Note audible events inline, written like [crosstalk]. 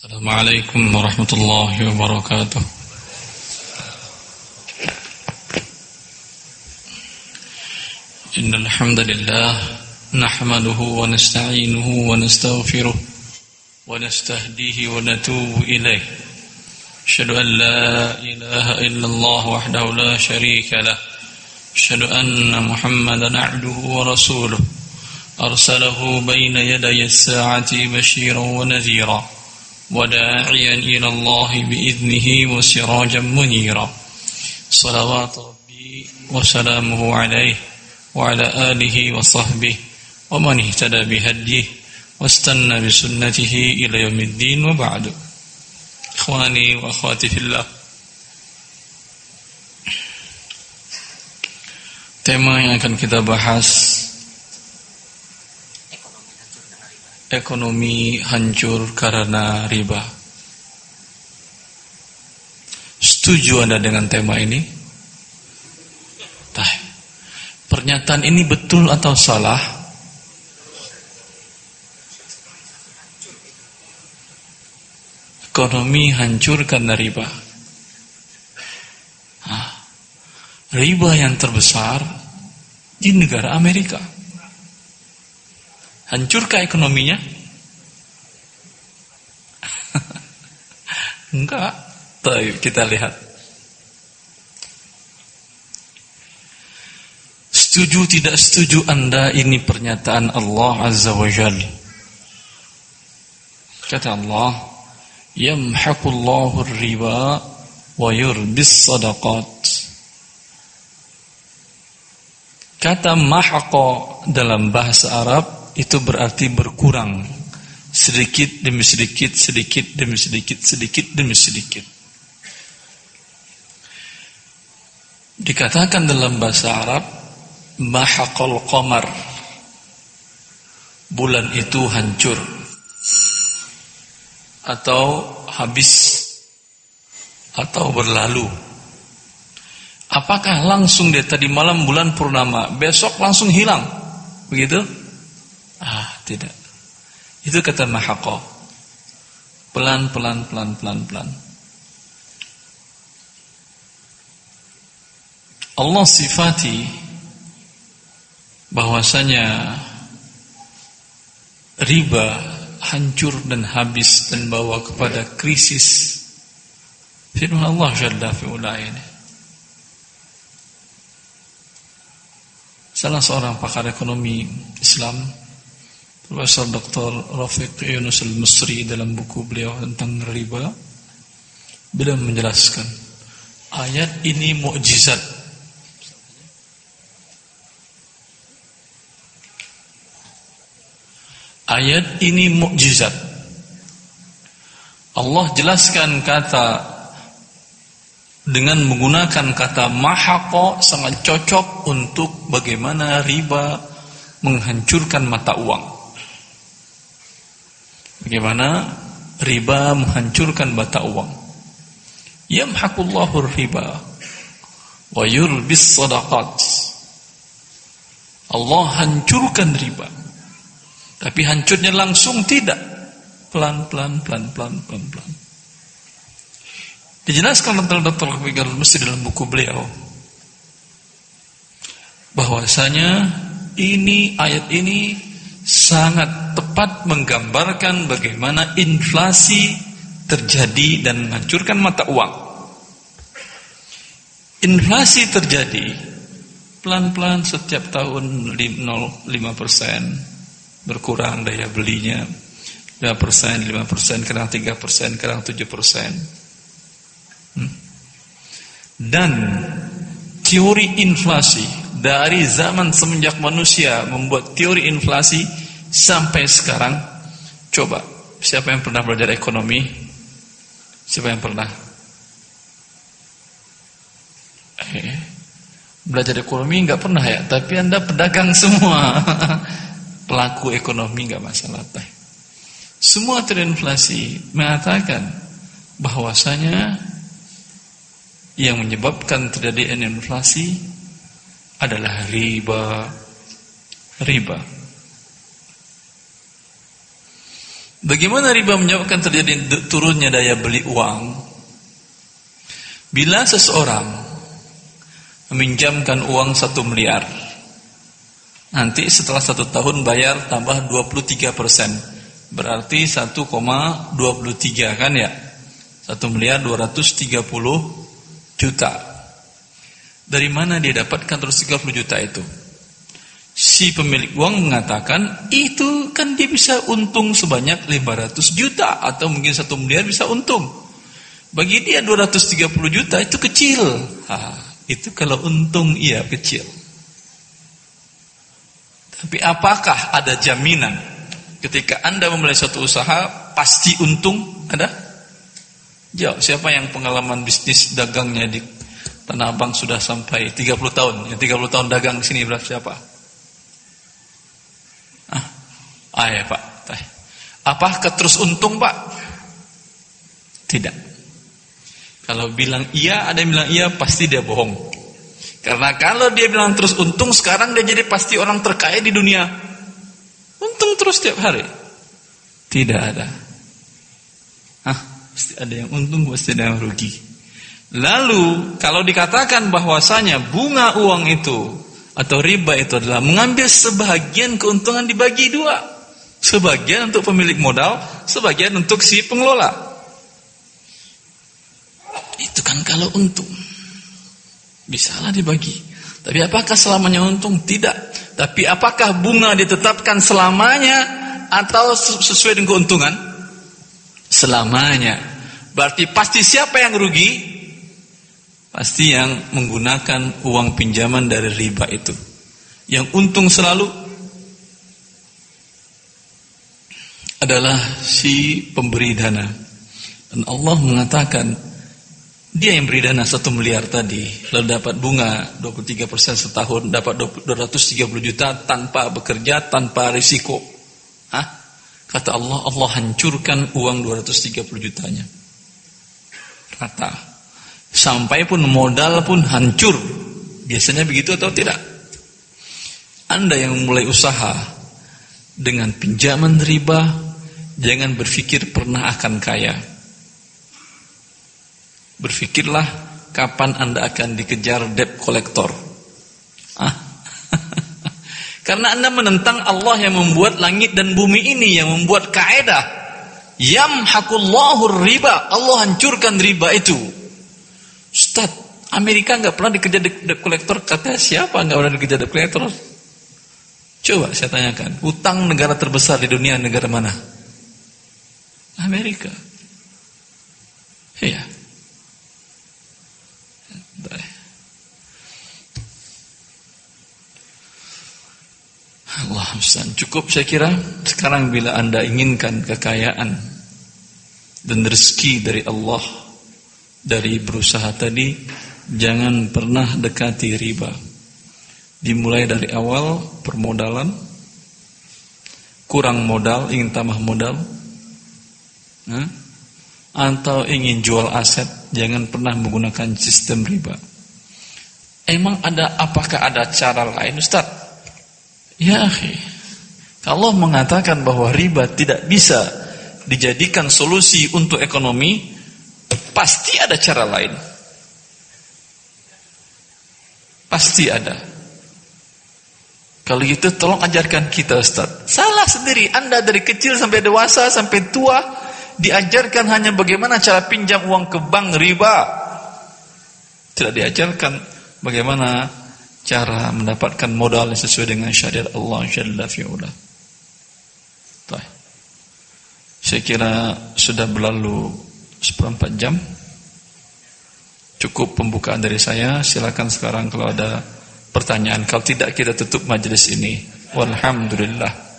السلام عليكم ورحمة الله وبركاته. إن الحمد لله نحمده ونستعينه ونستغفره ونستهديه ونتوب إليه. أشهد أن لا إله إلا الله وحده لا شريك له. أشهد أن محمدا عبده ورسوله. أرسله بين يدي الساعة بشيرا ونذيرا. وداعيا إلى الله بإذنه وسراجا منيرا صلوات ربي وسلامه عليه وعلى آله وصحبه ومن اهتدى بهديه واستنى بسنته إلى يوم الدين وبعد إخواني وأخواتي في الله Tema yang akan kita bahas Ekonomi hancur karena riba Setuju Anda dengan tema ini? Tah. Pernyataan ini betul atau salah? Ekonomi hancur karena riba riba yang terbesar di negara Amerika. Hancurkah ekonominya? [laughs] Enggak. Tapi kita lihat. Setuju tidak setuju Anda ini pernyataan Allah Azza wa Jal. Kata Allah, Yamhaqullahu riba wa yurbis sadaqat. Kata mahaqo dalam bahasa Arab itu berarti berkurang sedikit demi sedikit, sedikit demi sedikit, sedikit demi sedikit. Dikatakan dalam bahasa Arab mahaqal qamar bulan itu hancur atau habis atau berlalu Apakah langsung dia tadi malam bulan purnama, besok langsung hilang? Begitu? Tidak. Itu kata mahaqah. Pelan, pelan, pelan, pelan, pelan. Allah sifati bahwasanya riba hancur dan habis dan bawa kepada krisis. Firman Allah Jalla fi'ula ini. Salah seorang pakar ekonomi Islam Profesor Dr. Rafiq Yunus al-Musri dalam buku beliau tentang riba beliau menjelaskan ayat ini mukjizat ayat ini mukjizat Allah jelaskan kata dengan menggunakan kata mahako sangat cocok untuk bagaimana riba menghancurkan mata uang. Bagaimana riba menghancurkan mata uang. Yamhaqullahu riba wa yurbis sadaqat. Allah hancurkan riba. Tapi hancurnya langsung tidak. Pelan-pelan, pelan-pelan, pelan-pelan. Dijelaskan oleh Dr. Fikar Mesti dalam buku beliau bahwasanya ini ayat ini sangat tepat menggambarkan bagaimana inflasi terjadi dan menghancurkan mata uang. Inflasi terjadi pelan-pelan setiap tahun 0,5 persen berkurang daya belinya 5 persen, 5 persen, kadang 3 persen, kadang 7 persen. Dan teori inflasi dari zaman semenjak manusia membuat teori inflasi sampai sekarang coba siapa yang pernah belajar ekonomi? Siapa yang pernah? Eh, belajar ekonomi nggak pernah ya? Tapi anda pedagang [laughs] semua. Pelaku ekonomi nggak masalah teh semua teori inflasi mengatakan bahwasanya yang menyebabkan terjadi inflasi adalah riba. Riba. Bagaimana riba menyebabkan terjadi turunnya daya beli uang? Bila seseorang meminjamkan uang satu miliar, nanti setelah satu tahun bayar tambah 23 persen, berarti 1,23 kan ya? Satu miliar 230 juta. Dari mana dia dapatkan 230 juta itu? Si pemilik uang mengatakan itu kan dia bisa untung sebanyak 500 juta atau mungkin satu miliar bisa untung. Bagi dia 230 juta itu kecil. Ha, itu kalau untung iya kecil. Tapi apakah ada jaminan ketika Anda memulai suatu usaha pasti untung? Ada? Jawab, siapa yang pengalaman bisnis dagangnya di Tanah Abang sudah sampai 30 tahun? Yang 30 tahun dagang di sini berapa siapa? Ah, ah ya Pak. Apakah terus untung Pak? Tidak. Kalau bilang iya, ada yang bilang iya, pasti dia bohong. Karena kalau dia bilang terus untung, sekarang dia jadi pasti orang terkaya di dunia. Untung terus tiap hari. Tidak ada. Pasti ada yang untung, pasti ada yang rugi. Lalu kalau dikatakan bahwasanya bunga uang itu atau riba itu adalah mengambil sebagian keuntungan dibagi dua. Sebagian untuk pemilik modal, sebagian untuk si pengelola. Itu kan kalau untung. Bisalah dibagi. Tapi apakah selamanya untung? Tidak. Tapi apakah bunga ditetapkan selamanya atau sesuai dengan keuntungan? selamanya. Berarti pasti siapa yang rugi? Pasti yang menggunakan uang pinjaman dari riba itu. Yang untung selalu adalah si pemberi dana. Dan Allah mengatakan dia yang beri dana satu miliar tadi lalu dapat bunga 23% setahun dapat 230 juta tanpa bekerja tanpa risiko. Hah? Kata Allah, Allah hancurkan uang 230 jutanya. Rata. Sampai pun modal pun hancur. Biasanya begitu atau tidak? Anda yang mulai usaha dengan pinjaman riba, jangan berpikir pernah akan kaya. Berpikirlah kapan Anda akan dikejar debt collector. Ah, [laughs] karena anda menentang Allah yang membuat langit dan bumi ini, yang membuat kaedah. Yamhakullahu riba. Allah hancurkan riba itu. Ustaz, Amerika nggak pernah dikejar debt collector. Kata siapa nggak pernah dikejar debt collector? Coba saya tanyakan, utang negara terbesar di dunia negara mana? Amerika. Iya. Allah Ustaz, cukup saya kira sekarang bila anda inginkan kekayaan dan rezeki dari Allah dari berusaha tadi jangan pernah dekati riba dimulai dari awal permodalan kurang modal ingin tambah modal nah, atau ingin jual aset jangan pernah menggunakan sistem riba emang ada apakah ada cara lain Ustaz Ya akhi, Allah mengatakan bahwa riba tidak bisa dijadikan solusi untuk ekonomi, pasti ada cara lain. Pasti ada. Kalau gitu tolong ajarkan kita Ustaz. Salah sendiri, Anda dari kecil sampai dewasa sampai tua diajarkan hanya bagaimana cara pinjam uang ke bank riba. Tidak diajarkan bagaimana cara mendapatkan modal yang sesuai dengan syariat Allah Jalla fi'ula. Saya kira sudah berlalu seperempat jam. Cukup pembukaan dari saya. Silakan sekarang kalau ada pertanyaan. Kalau tidak kita tutup majelis ini. Walhamdulillah.